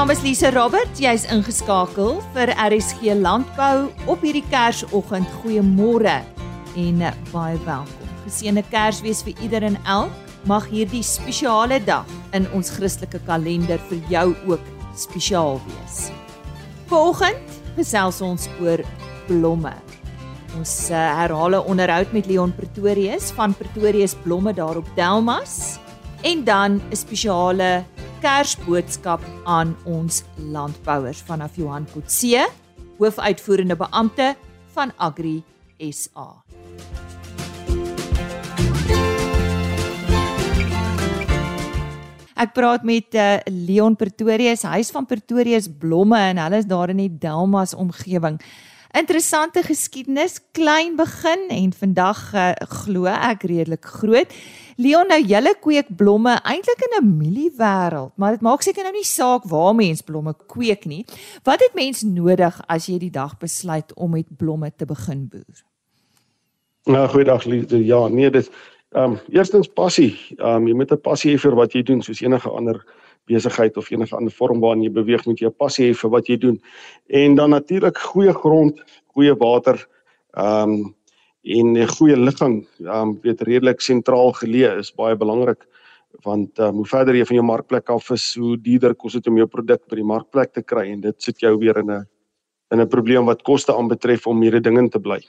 naam is Lise Robert. Jy's ingeskakel vir RSG Landbou op hierdie Kersoggend. Goeiemôre en eh, baie welkom. Geseënde Kersfees vir ieder en elk. Mag hierdie spesiale dag in ons Christelike kalender vir jou ook spesiaal wees. Vanoggend gesels ons oor blomme. Ons uh, herhaal 'n onderhoud met Leon Pretorius van Pretorius Blomme daar op Delmas en dan 'n spesiale Kersboodskap aan ons landbouers vanaf Johan Kutse, hoofuitvoerende beampte van Agri SA. Ek praat met uh, Leon Pretorius, huis van Pretorius Blomme en hulle is daar in die Delmas omgewing. Interessante geskiedenis, klein begin en vandag uh, glo ek redelik groot. Leon, nou julle kweek blomme eintlik in 'n mieliewêreld, maar dit maak seker nou nie saak waar mens blomme kweek nie. Wat het mens nodig as jy die dag besluit om met blomme te begin boer? Nou, goeiedag liefde. Ja, nee, dit ehm um, eerstens passie. Ehm um, jy moet 'n passie hê vir wat jy doen soos enige ander besigheid of enige ander vorm waarin jy beweeg moet jy 'n passie hê vir wat jy doen. En dan natuurlik goeie grond, goeie water, ehm um, en 'n goeie ligging, ehm um, weet redelik sentraal geleë is baie belangrik want um, hoe verder jy van jou markplek af is, hoe duurder kos dit om jou produk by die markplek te kry en dit sit jou weer in 'n in 'n probleem wat koste aanbetref om hierdie dinge te bly.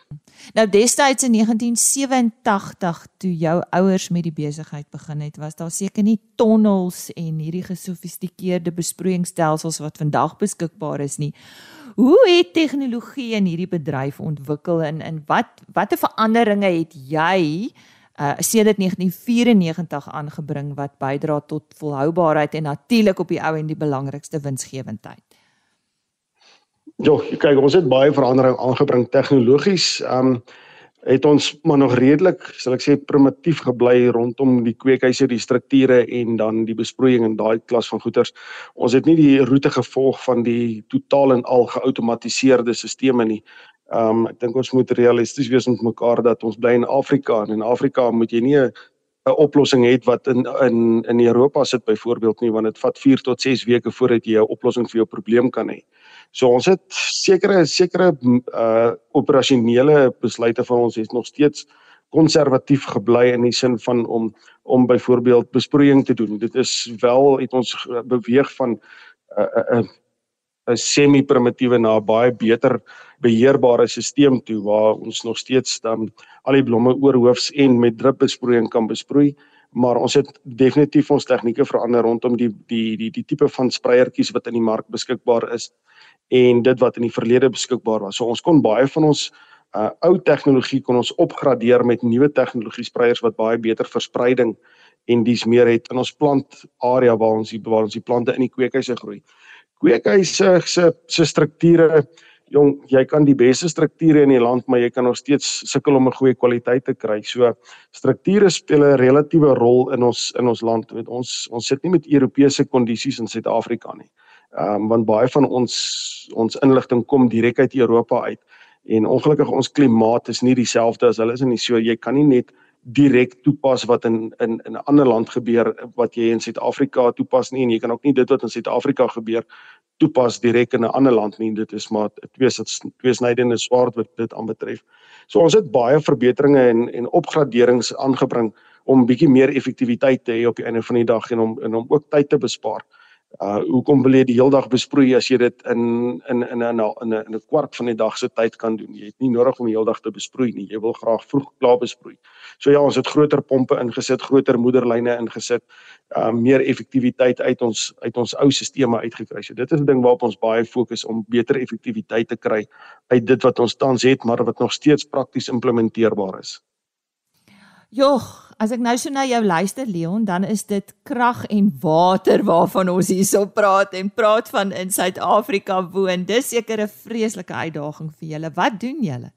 Nou destyds in 1987 toe jou ouers met die besigheid begin het, was daar seker nie tonnels en hierdie gesofistikeerde besproeiingsstelsels wat vandag beskikbaar is nie. Hoe het tegnologie in hierdie bedryf ontwikkel en in wat watter veranderinge het jy uh sedert 1994 aangebring wat bydra tot volhoubaarheid en natuurlik op die ou en die belangrikste winsgewendheid? Ja, kyk, ons het baie verandering aangebring tegnologies. Um het ons maar nog redelik, sal ek sê, primitief gebly rondom die kweekhuise, die strukture en dan die besproeiing en daai klas van goederes. Ons het nie die roete gevolg van die totaal en al geautomatiseerde stelsels nie. Um ek dink ons moet realisties wees met mekaar dat ons bly in Afrika en in Afrika moet jy nie 'n oplossing het wat in in in Europa sit byvoorbeeld nie want dit vat 4 tot 6 weke voordat jy 'n oplossing vir jou probleem kan hê. So ons het sekere sekere uh operasionele besluite van ons is nog steeds konservatief gebly in die sin van om om byvoorbeeld besproeiing te doen. Dit is wel het ons beweeg van 'n uh, 'n uh, 'n semi-primitiewe na 'n baie beter beheerbare stelsel toe waar ons nog steeds dan al die blomme oorhoofs en met drupbesproeiing kan besproei maar ons het definitief ons tegnieke verander rondom die die die die tipe van spreiertjies wat in die mark beskikbaar is en dit wat in die verlede beskikbaar was. So ons kon baie van ons uh ou tegnologie kon ons opgradeer met nuwe tegnologie spreiers wat baie beter verspreiding en dis meer het in ons plant area waar ons die waar ons die plante in die kweekhuise groei. Kweekhuise se se strukture jong jy kan die beste strukture in die land maar jy kan nog steeds sukkel om 'n goeie kwaliteit te kry. So strukture speel 'n relatiewe rol in ons in ons land. Weet ons ons sit nie met Europese kondisies in Suid-Afrika nie. Ehm um, want baie van ons ons inligting kom direk uit Europa uit en ongelukkig ons klimaat is nie dieselfde as hulle is nie. So jy kan nie net direk toepas wat in in in 'n ander land gebeur wat jy in Suid-Afrika toepas nie en jy kan ook nie dit wat in Suid-Afrika gebeur toepas direk in 'n ander land nie. Dit is maar twee twee snydende swaard wat dit aanbetref. So ons het baie verbeteringe en en opgraderings aangebring om bietjie meer effektiwiteit te hê op die einde van die dag en om en om ook tyd te bespaar. Uh hoekom wil jy die hele dag besproei as jy dit in in in in in 'n 'n kwart van die dag se tyd kan doen? Jy het nie nodig om die hele dag te besproei nie. Jy wil graag vroeg klaar besproei. So ja, ons het groter pompe ingesit, groter moederlyne ingesit, uh meer effektiwiteit uit ons uit ons ou stelsels uitgekry. So dit is 'n ding waarop ons baie fokus om beter effektiwiteit te kry uit dit wat ons tans het, maar wat nog steeds prakties implementeerbaar is. Jogg, as ek nou so na jou luister Leon, dan is dit krag en water waarvan ons hierso praat en praat van in Suid-Afrika woon. Dis seker 'n vreeslike uitdaging vir julle. Wat doen julle?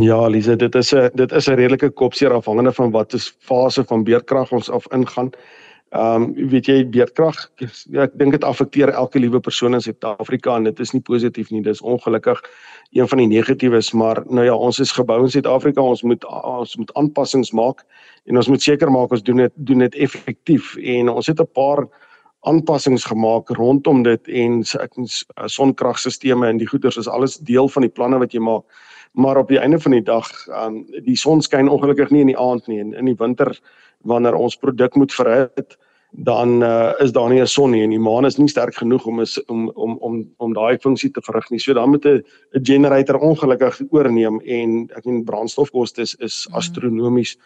Ja, Lise, dit is 'n dit is 'n redelike kopseer afhangende van wat is fase van beerdkrag ons af ingaan. Ehm um, weet jy beerdkrag ja, ek dink dit affekteer elke liewe persoon in Suid-Afrika en dit is nie positief nie, dis ongelukkig een van die negatiewes, maar nou ja, ons is gebou in Suid-Afrika, ons moet ons moet aanpassings maak en ons moet seker maak ons doen dit doen dit effektief. En ons het 'n paar aanpassings gemaak rondom dit en ek sonkragstelsels en die goeders is alles deel van die planne wat jy maak. Maar op die einde van die dag, um, die son skyn ongelukkig nie in die aand nie en in die winter wanneer ons produk moet verhit, dan uh, is daar nie 'n son nie en die maan is nie sterk genoeg om is, om om om om daai funksie te verrig nie. So dan moet 'n generator ongelukkig oorneem en ek meen brandstofkoste is, is mhm. astronomies.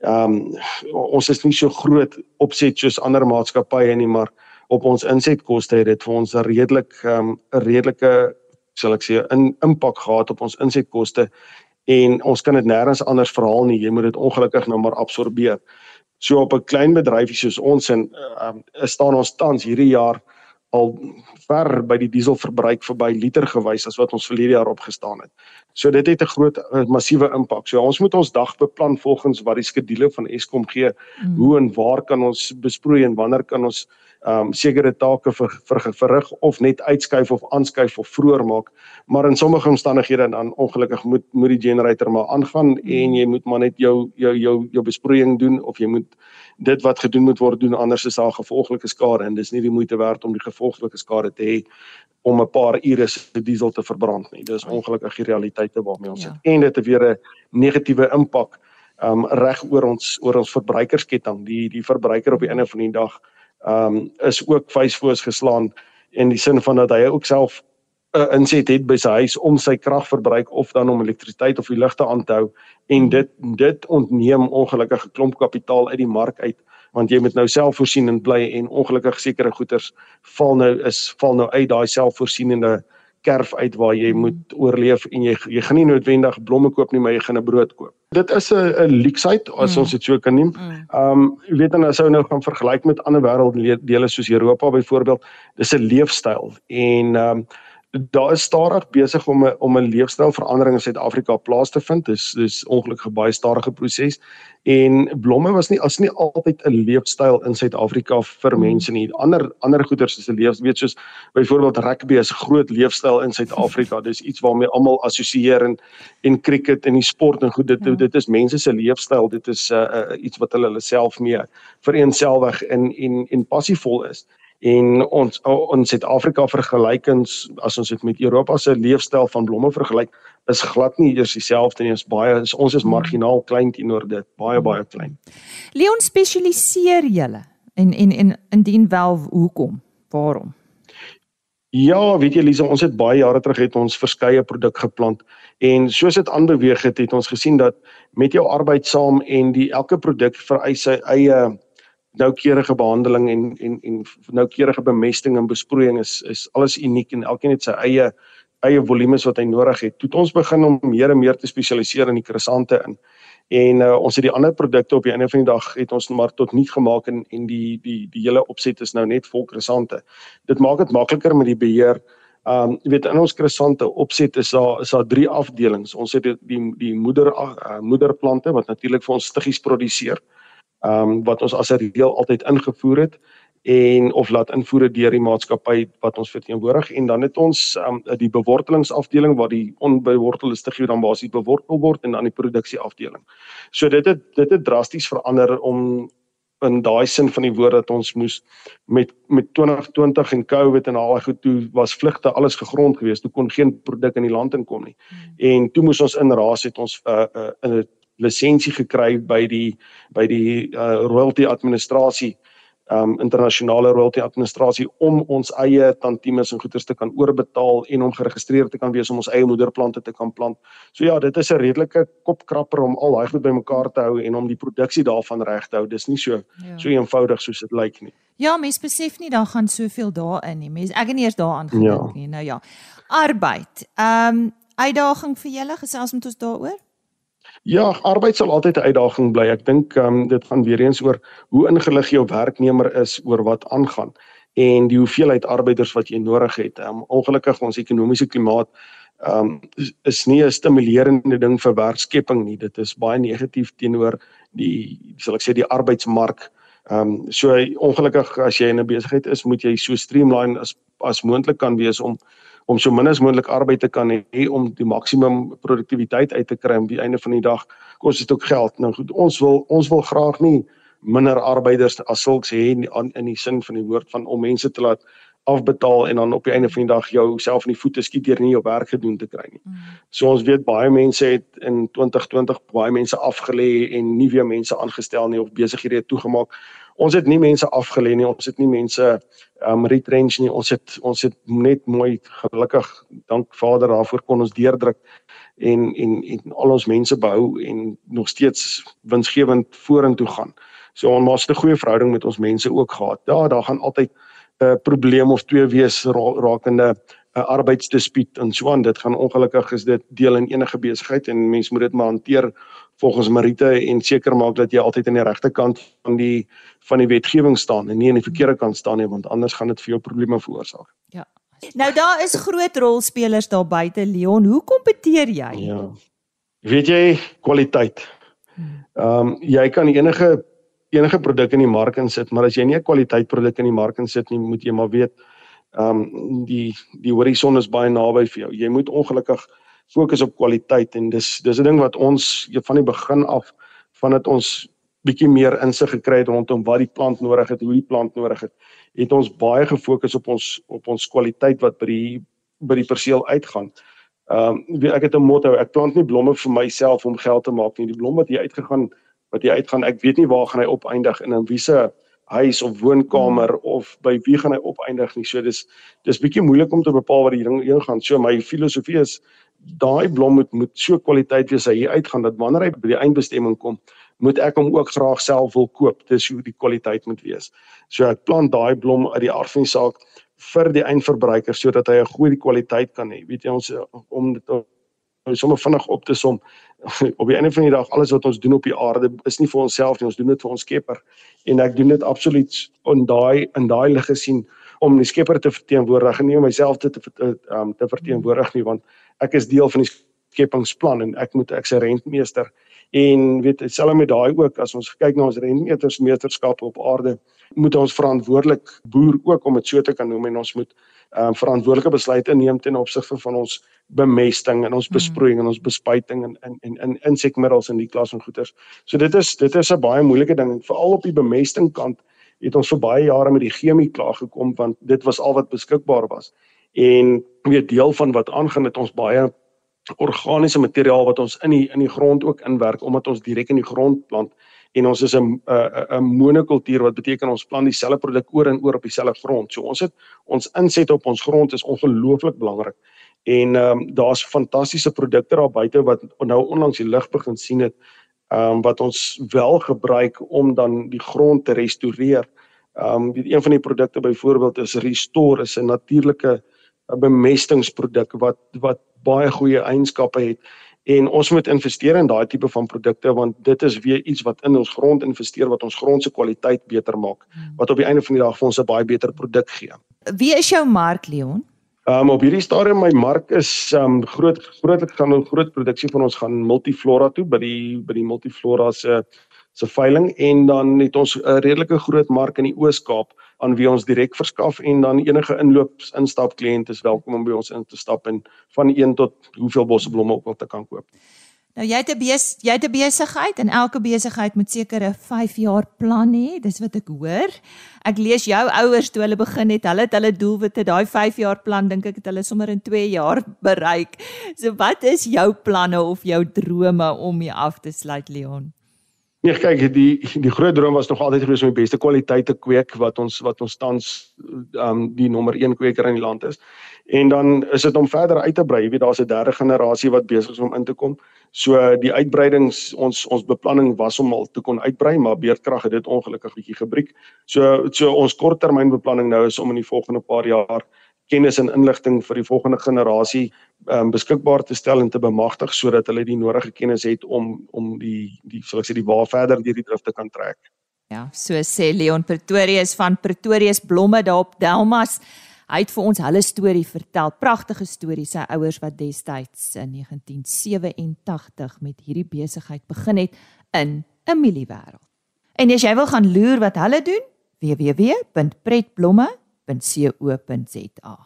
Ehm um, ons is nie so groot opset soos ander maatskappye nie, maar op ons insetkoste het dit vir ons 'n redelik ehm um, 'n redelike sal ek sê 'n impak gehad op ons insetkoste en ons kan dit nêrens anders verhaal nie. Jy moet dit ongelukkig nou maar absorbeer. So op 'n klein bedryfie soos ons en ehm uh, staan ons tans hierdie jaar al ver by die dieselverbruik verby liter gewys as wat ons verlede jaar opgestaan het. So dit het 'n groot uh, massiewe impak. So ons moet ons dag beplan volgens wat die skedule van Eskom gee. Mm. Hoe en waar kan ons besproei en wanneer kan ons um sekere take vir vir verrig of net uitskuif of aanskuif of vroeër maak. Maar in sommige omstandighede dan ongelukkig moet moet die generator maar aangaan mm. en jy moet maar net jou jou jou jou besproeiing doen of jy moet dit wat gedoen moet word doen anders is daar gevolglike skade en dis nie die moeite werd om die gevolglike skade te hê om 'n paar ure se diesel te verbrand nie. Dis ongelukkig die realiteite waarmee ons ja. sit. En dit het weer 'n negatiewe impak um reg oor ons oor ons verbruikersketting. Die die verbruiker op die einde van die dag um is ook vuisvoors geslaan in die sin van dat hy ook self 'n uh, inset het by sy huis om sy kragverbruik of dan om elektrisiteit of die ligte aan te hou en dit dit ontneem ongelukkige klomp kapitaal uit die mark uit want jy moet nou selfvoorsienend bly en ongelukkig sekere goederes val nou is val nou uit daai selfvoorsienende kerf uit waar jy moet oorleef en jy jy gaan nie noodwendig blomme koop nie, maar jy gaan 'n brood koop. Dit is 'n 'n leksheid as mm. ons dit so kan noem. Mm. Ehm um, jy weet dan as ou nou gaan vergelyk met ander wêrelddele soos Europa byvoorbeeld, dis 'n leefstyl en ehm um, daar is stadig besig om 'n om 'n leefstylverandering in Suid-Afrika plaas te vind. Dis dis ongelukkig 'n baie stadige proses. En blomme was nie as nie altyd 'n leefstyl in Suid-Afrika vir hmm. mense nie. Ander ander goeders is 'n leef, weet soos byvoorbeeld rugby is groot leefstyl in Suid-Afrika. Dis iets waarmee almal assosieer en en cricket en die sport en goed dit ja. dit is mense se leefstyl. Dit is 'n uh, uh, iets wat hulle hulle self mee vereenselwig en en en passievol is en ons ons Suid-Afrika vergelykings as ons dit met Europa se leefstyl van blomme vergelyk is glad nie eers dieselfde nie. Ons baie is, ons is marginaal klein teenoor dit. Baie baie klein. Leon spesialiseer julle? En en en indien wel hoekom? Waarom? Ja, weet jy Lisa, ons het baie jare terug het ons verskeie produk geplant. En soos dit aanbeweeg het, het ons gesien dat met jou arbeid saam en die elke produk vereis sy eie noukeurige behandeling en en en noukeurige bemesting en besproeiing is is alles uniek en elkeen het sy eie eie volumes wat hy nodig het. Toe het ons begin om meer en meer te spesialiseer in die krasante in. En uh, ons het die ander produkte op die einde van die dag het ons maar tot nie gemaak en en die die die hele opset is nou net vol krasante. Dit maak dit makliker met die beheer. Um jy weet in ons krasante opset is daar is daar drie afdelings. Ons het die die, die moeder uh, moederplante wat natuurlik vir ons stiggies produseer ehm um, wat ons as 'n reël altyd ingevoer het en of laat invoer deur die maatskappy wat ons verteenwoordig en dan het ons um, die bewortelingsafdeling waar die onbewortelde stiggie dan basies bewortel word en dan die produksieafdeling. So dit het dit het drasties verander om in daai sin van die woord dat ons moes met met 2020 en Covid en al daai goed toe was vlugte alles gegrond geweest. Toe kon geen produk in die land inkom nie. Hmm. En toe moes ons inraas het ons uh, uh, in 'n lisensie gekry by die by die uh, royalty administrasie um internasionale royalty administrasie om ons eie tantiemes en goederes te kan oorbetaal en om geregistreer te kan wees om ons eie moederplante te kan plant. So ja, dit is 'n redelike kopkrapper om al daai goed bymekaar te hou en om die produksie daarvan reg te hou. Dis nie so ja. so eenvoudig soos dit lyk nie. Ja, mens besef nie dan gaan soveel daarin nie. Mens ek het nie eers daaraan gedink ja. nie. Nou ja. Arbeid. Um uitdaging vir julle gesels met ons daaroor? Ja, arbeid sal altyd 'n uitdaging bly. Ek dink ehm um, dit gaan weer eens oor hoe ingelig jou werknemer is oor wat aangaan en die hoeveelheid arbeiders wat jy nodig het. Ehm um, ongelukkig ons ekonomiese klimaat ehm um, is, nie 'n stimulerende ding vir werkskepping nie. Dit is baie negatief teenoor die sal ek sê die arbeidsmark. Ehm um, so ongelukkig as jy in 'n besigheid is, moet jy so streamline as as moontlik kan wees om om so min as moontlik arbeid te kan hê om die maksimum produktiwiteit uit te kry aan die einde van die dag kos dit ook geld. Nou goed, ons wil ons wil graag nie minder arbeiders as sulks hê in, in die sin van die woord van om mense te laat afbetaal en dan op die einde van die dag jou self in die voete skiet deur nie jou werk gedoen te kry nie. Mm. So ons weet baie mense het in 2020 baie mense afgelê en nie weer mense aangestel nie of besighede toegemaak. Ons het nie mense afgelê nie, ons het nie mense um retrench nie. Ons het ons het net mooi gelukkig dank Vader daarvoor kon ons deurdruk en en en al ons mense behou en nog steeds winsgewend vorentoe gaan. So ons het 'n goeie verhouding met ons mense ook gehad. Ja, daar gaan altyd 'n uh, probleem of twee wees ra rakende 'n uh, arbeidsdispuut en so aan. Dit gaan ongelukkig is dit deel in enige besigheid en mens moet dit maar hanteer volgens Marite en seker maak dat jy altyd aan die regte kant van die van die wetgewing staan en nie aan die verkeerde kant staan nie want anders gaan dit vir jou probleme veroorsaak. Ja. Nou daar is groot rolspelers daar buite Leon. Hoe kompeteer jy? Ja. Weet jy kwaliteit. Hmm. Ehm um, jy kan enige enige produk in die mark insit, maar as jy nie 'n kwaliteit produk in die mark insit nie, moet jy maar weet ehm um, die die horison is baie naby vir jou. Jy moet ongelukkig fokus op kwaliteit en dis dis 'n ding wat ons van die begin af vandat ons bietjie meer insig gekry het rondom wat die plant nodig het, hoe die plant nodig het, het ons baie gefokus op ons op ons kwaliteit wat by die by die perseel uitgaan. Ehm um, ek het 'n motto, ek plant nie blomme vir myself om geld te maak nie. Die blom wat hier uitgegaan wat jy uitgaan. Ek weet nie waar gaan hy opeindig in 'n wiese huis of woonkamer hmm. of by wie gaan hy opeindig nie. So dis dis bietjie moeilik om te bepaal waar die ding heen gaan. So my filosofie is daai blom moet moet so kwaliteit wees hy uitgaan dat wanneer hy by die eindbestemming kom, moet ek hom ook graag self wil koop. Dis hoe die kwaliteit moet wees. So ek plant daai blom uit die aard van die saak vir die eindverbruiker sodat hy 'n goeie kwaliteit kan hê. Weet jy ons om dit sommer vinnig op te som. Op die einde van die dag alles wat ons doen op die aarde is nie vir onsself nie ons doen dit vir ons Skepper. En ek doen dit absoluut in daai in daai lig gesien om die Skepper te verteenwoordig en nie om myself te te, um, te verteenwoordig nie want ek is deel van die skepingsplan en ek moet ek se rentmeester en weet selfs met daai ook as ons kyk na ons rentmeters meesterskappe op aarde moet ons verantwoordelik boer ook om dit so te kan noem en ons moet um, verantwoordelike besluite neem ten opsigte van ons bemesting en ons hmm. besproeiing en ons bespuiting en in in in insekmiddels in die klas van goeters. So dit is dit is 'n baie moeilike ding veral op die bemesting kant het ons vir baie jare met die chemie klaar gekom want dit was al wat beskikbaar was. En weet deel van wat aangaan het ons baie organiese materiaal wat ons in die in die grond ook inwerk omdat ons direk in die grond plant en ons is 'n 'n 'n monokultuur wat beteken ons plant dieselfde produk oor en oor op dieselfde grond. So ons het ons inset op ons grond is ongelooflik belangrik. En ehm um, daar's fantastiese produkte daar buite wat nou onlangs die lig begin sien het ehm um, wat ons wel gebruik om dan die grond te restoreer. Ehm um, een van die produkte byvoorbeeld is Restore is 'n natuurlike bemestingsproduk wat wat baie goeie eienskappe het en ons moet investeer in daai tipe van produkte want dit is weer iets wat in ons grond investeer wat ons grond se kwaliteit beter maak hmm. wat op die einde van die dag vir ons 'n baie beter produk gee. Wie is jou mark Leon? Um, op hierdie stadium my mark is um, groot grootlik gaan 'n groot produksie van ons gaan Multiflora toe by die by die Multiflora se se veiling en dan het ons 'n redelike groot mark in die Oos-Kaap aan wie ons direk verskaf en dan enige inloops instap kliënt is welkom om by ons in te stap en van 1 tot hoeveel bosseblomme ook al te kan koop. Nou jy het 'n bes jy het 'n besigheid en elke besigheid moet seker 'n 5 jaar plan hê, dis wat ek hoor. Ek lees jou ouers toe hulle begin het, hulle het hulle doelwitte, daai 5 jaar plan dink ek het hulle sommer in 2 jaar bereik. So wat is jou planne of jou drome om hier af te sluit Leon? Nee, kyk, die die groot droom was nog altyd gewees om die beste kwaliteit te kweek wat ons wat ons tans um die nommer 1 kweker in die land is. En dan is dit om verder uit te brei. Jy weet daar's 'n derde generasie wat besig is om in te kom. So die uitbreidings ons ons beplanning was om al te kon uitbrei, maar beerdkrag het dit ongelukkig bietjie gebreek. So so ons korttermynbeplanning nou is om in die volgende paar jaar kennis en inligting vir die volgende generasie um, beskikbaar te stel en te bemagtig sodat hulle die nodige kennis het om om die die sal ek sê die waar verder deur die drif te kan trek. Ja, so sê Leon Pretorius van Pretorius Blomme daar op Delmas. Hy het vir ons hulle storie vertel, pragtige storie sy ouers wat destyds in 1987 met hierdie besigheid begin het in 'n mieliewêreld. En as jy wil gaan loer wat hulle doen, www.pretblomme.com www.co.za.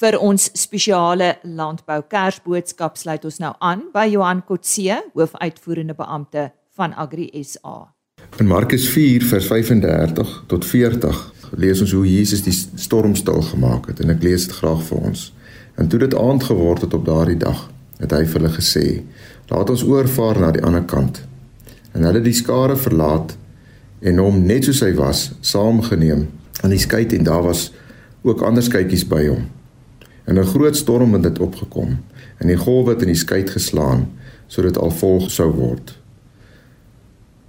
Vir ons spesiale landbou Kersboodskap sluit ons nou aan by Johan Kotse, hoofuitvoerende beampte van Agri SA. In Markus 4 vers 35 tot 40 lees ons hoe Jesus die storm stil gemaak het en ek lees dit graag vir ons. En toe dit aand geword het op daardie dag, het hy vir hulle gesê: "Laat ons oorvaar na die ander kant." En hulle het die skare verlaat en hom net soos hy was saamgeneem aan die skei en daar was ook ander skeitjies by hom. En 'n groot storm het dit opgekom en die golwe het in die skei geslaan sodat al vol sou word.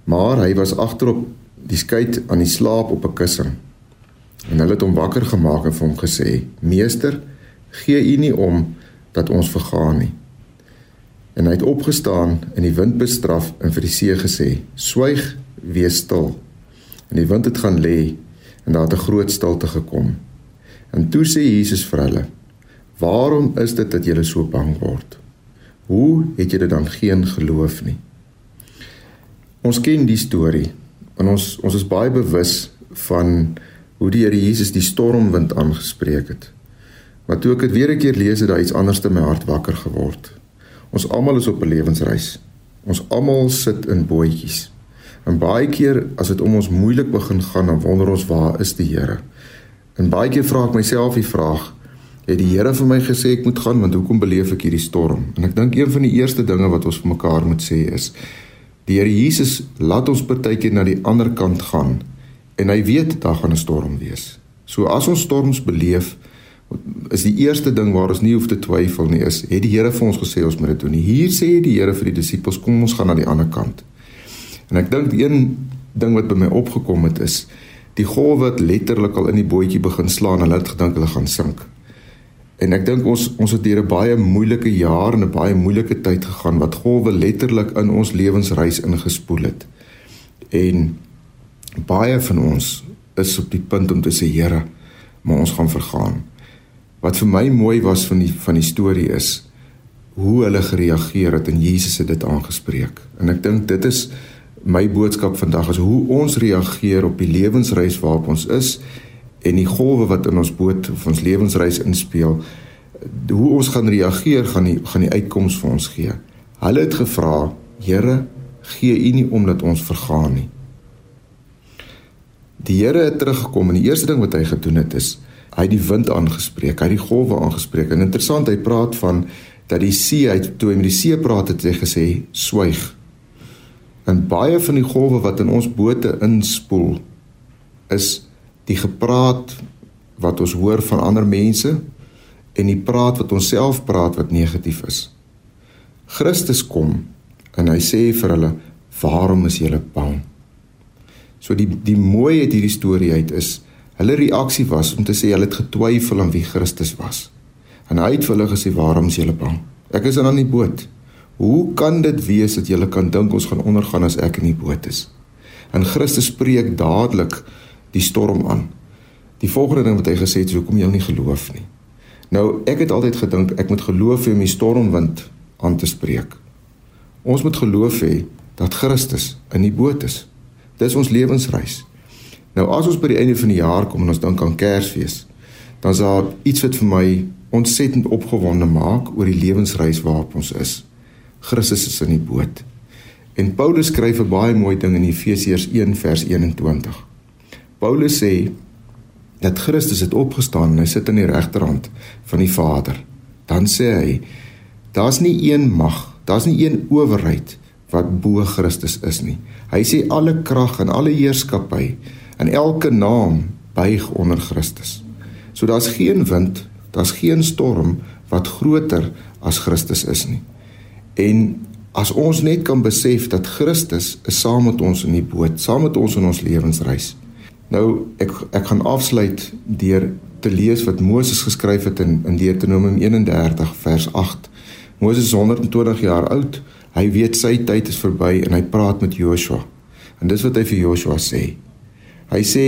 Maar hy was agterop die skei aan die slaap op 'n kussing. En hulle het hom wakker gemaak en vir hom gesê: "Meester, gee U nie om dat ons vergaan nie." En hy het opgestaan en die wind bestraf en vir die see gesê: "Swyg, wees stil." En die wind het gaan lê en daar het 'n groot stilte gekom. En toe sê Jesus vir hulle: "Waarom is dit dat julle so bang word? Hoe het julle dan geen geloof nie?" Ons ken die storie en ons ons is baie bewus van hoe die Here Jesus die stormwind aangespreek het. Maar toe ek dit weer 'n keer lees, het daar iets anders in my hart wakker geword. Ons almal is op 'n lewensreis. Ons almal sit in bootjies. En baie keer as dit om ons moeilik begin gaan, dan wonder ons waar is die Here? En baie keer vra ek myself die vraag, het die Here vir my gesê ek moet gaan, want hoekom beleef ek hierdie storm? En ek dink een van die eerste dinge wat ons vir mekaar moet sê is die Here Jesus laat ons partykeer na die ander kant gaan en hy weet daar gaan 'n storm wees. So as ons storms beleef, is die eerste ding waar ons nie hoef te twyfel nie is, het die Here vir ons gesê ons moet dit doen. Hier sê die Here vir die disippels, kom ons gaan na die ander kant. En ek dink een ding wat by my opgekom het is die golwe het letterlik al in die bootjie begin slaan en hulle het gedink hulle gaan sink. En ek dink ons ons het deur 'n baie moeilike jaar en 'n baie moeilike tyd gegaan wat golwe letterlik in ons lewensreis ingespoel het. En baie van ons is op die punt om te sê Here, maar ons gaan vergaan. Wat vir my mooi was van die van die storie is hoe hulle gereageer het en Jesus het dit aangespreek. En ek dink dit is my boodskap vandag is hoe ons reageer op die lewensreis waarop ons is en die golwe wat in ons boot of ons lewensreis inspel. Hoe ons gaan reageer gaan die gaan die uitkoms vir ons gee. Hulle het gevra, Here, gee U nie omdat ons vergaan nie. Die Here het teruggekom en die eerste ding wat hy gedoen het is hy het die wind aangespreek, hy het die golwe aangespreek. En interessant, hy praat van dat die see uit toe hy met die see praat het hy gesê swyg. En baie van die golwe wat in ons bote inspoel is die gepraat wat ons hoor van ander mense en die praat wat ons self praat wat negatief is. Christus kom en hy sê vir hulle, "Waarom is julle bang?" So die die mooiheid hierdie storie uit is hulle reaksie was om te sê hulle het getwyfel aan wie Christus was. En hy het vir hulle gesê waarom is julle bang? Ek is aan die boot. Hoe kan dit wees dat julle kan dink ons gaan ondergaan as ek in die boot is? En Christus spreek dadelik die storm aan. Die volgende ding wat hy gesê het is hoekom jy nie geloof nie. Nou ek het altyd gedink ek moet geloof hê om die stormwind aan te spreek. Ons moet geloof hê dat Christus in die boot is. Dis ons lewensreis. Nou as ons by die einde van die jaar kom en ons dink aan Kersfees, dan is daar iets wat vir my ontsettend opgewonde maak oor die lewensreis waarop ons is. Christus is in die boot. En Paulus skryf 'n baie mooi ding in Efesiërs 1 vers 21. Paulus sê dat Christus het opgestaan en hy sit aan die regterhand van die Vader. Dan sê hy: Daar's nie een mag, daar's nie een owerheid wat bo Christus is nie. Hy sê alle krag en alle heerskappy en elke naam buig onder Christus. So daar's geen wind, daar's geen storm wat groter as Christus is nie. En as ons net kan besef dat Christus is saam met ons in die boot, saam met ons in ons lewensreis. Nou ek ek gaan afsluit deur te lees wat Moses geskryf het in in Deuteronomium 31 vers 8. Moses is 120 jaar oud Hy weet sy tyd is verby en hy praat met Joshua. En dis wat hy vir Joshua sê. Hy sê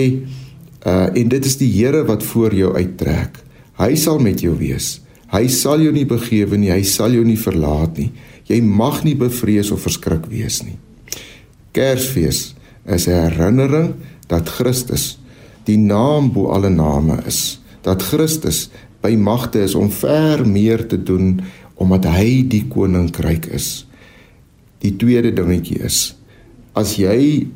uh en dit is die Here wat voor jou uittrek. Hy sal met jou wees. Hy sal jou nie begewe nie, hy sal jou nie verlaat nie. Jy mag nie bevrees of verskrik wees nie. Kersfees is 'n herinnering dat Christus die naam bo alle name is. Dat Christus by magte is om ver meer te doen omdat hy die koninkryk is. Die tweede dingetjie is as jy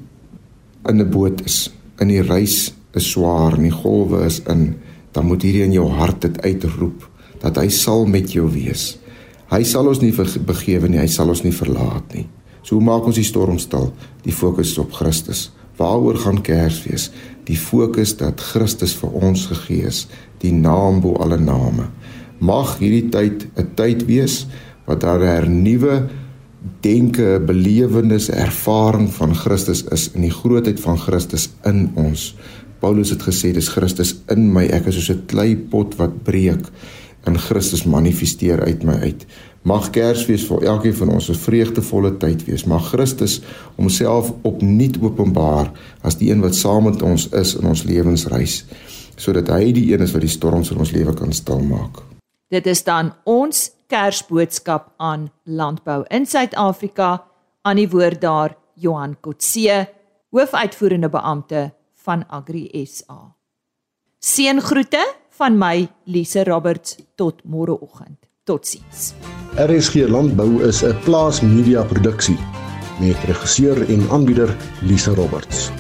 in 'n boot is, in die reis is swaar en die golwe is in, dan moet hierdie in jou hart dit uitroep dat hy sal met jou wees. Hy sal ons nie begewe nie, hy sal ons nie verlaat nie. So hoe maak ons die storm stil? Die fokus is op Christus. Waaroor gaan Kersfees? Die fokus dat Christus vir ons gegee is, die naam bo alle name. Mag hierdie tyd 'n tyd wees wat daar 'n hernuwe denke, belewenis, ervaring van Christus is in die grootheid van Christus in ons. Paulus het gesê dis Christus in my, ek is soos 'n kleipot wat breek in Christus manifesteer uit my uit. Mag Kersfees vir elkeen van ons 'n vreugdevolle tyd wees. Mag Christus homself opnuut openbaar as die een wat saam met ons is in ons lewensreis, sodat hy die een is wat die storms in ons lewe kan stilmaak. Dit is dan ons Kersboodskap aan landbou in Suid-Afrika aan die woord daar Johan Kotse, hoofuitvoerende beampte van Agri SA. Seëngroete van my Lise Roberts tot môreoggend. Totsiens. RSG Landbou is 'n plaas media produksie met regisseur en aanbieder Lise Roberts.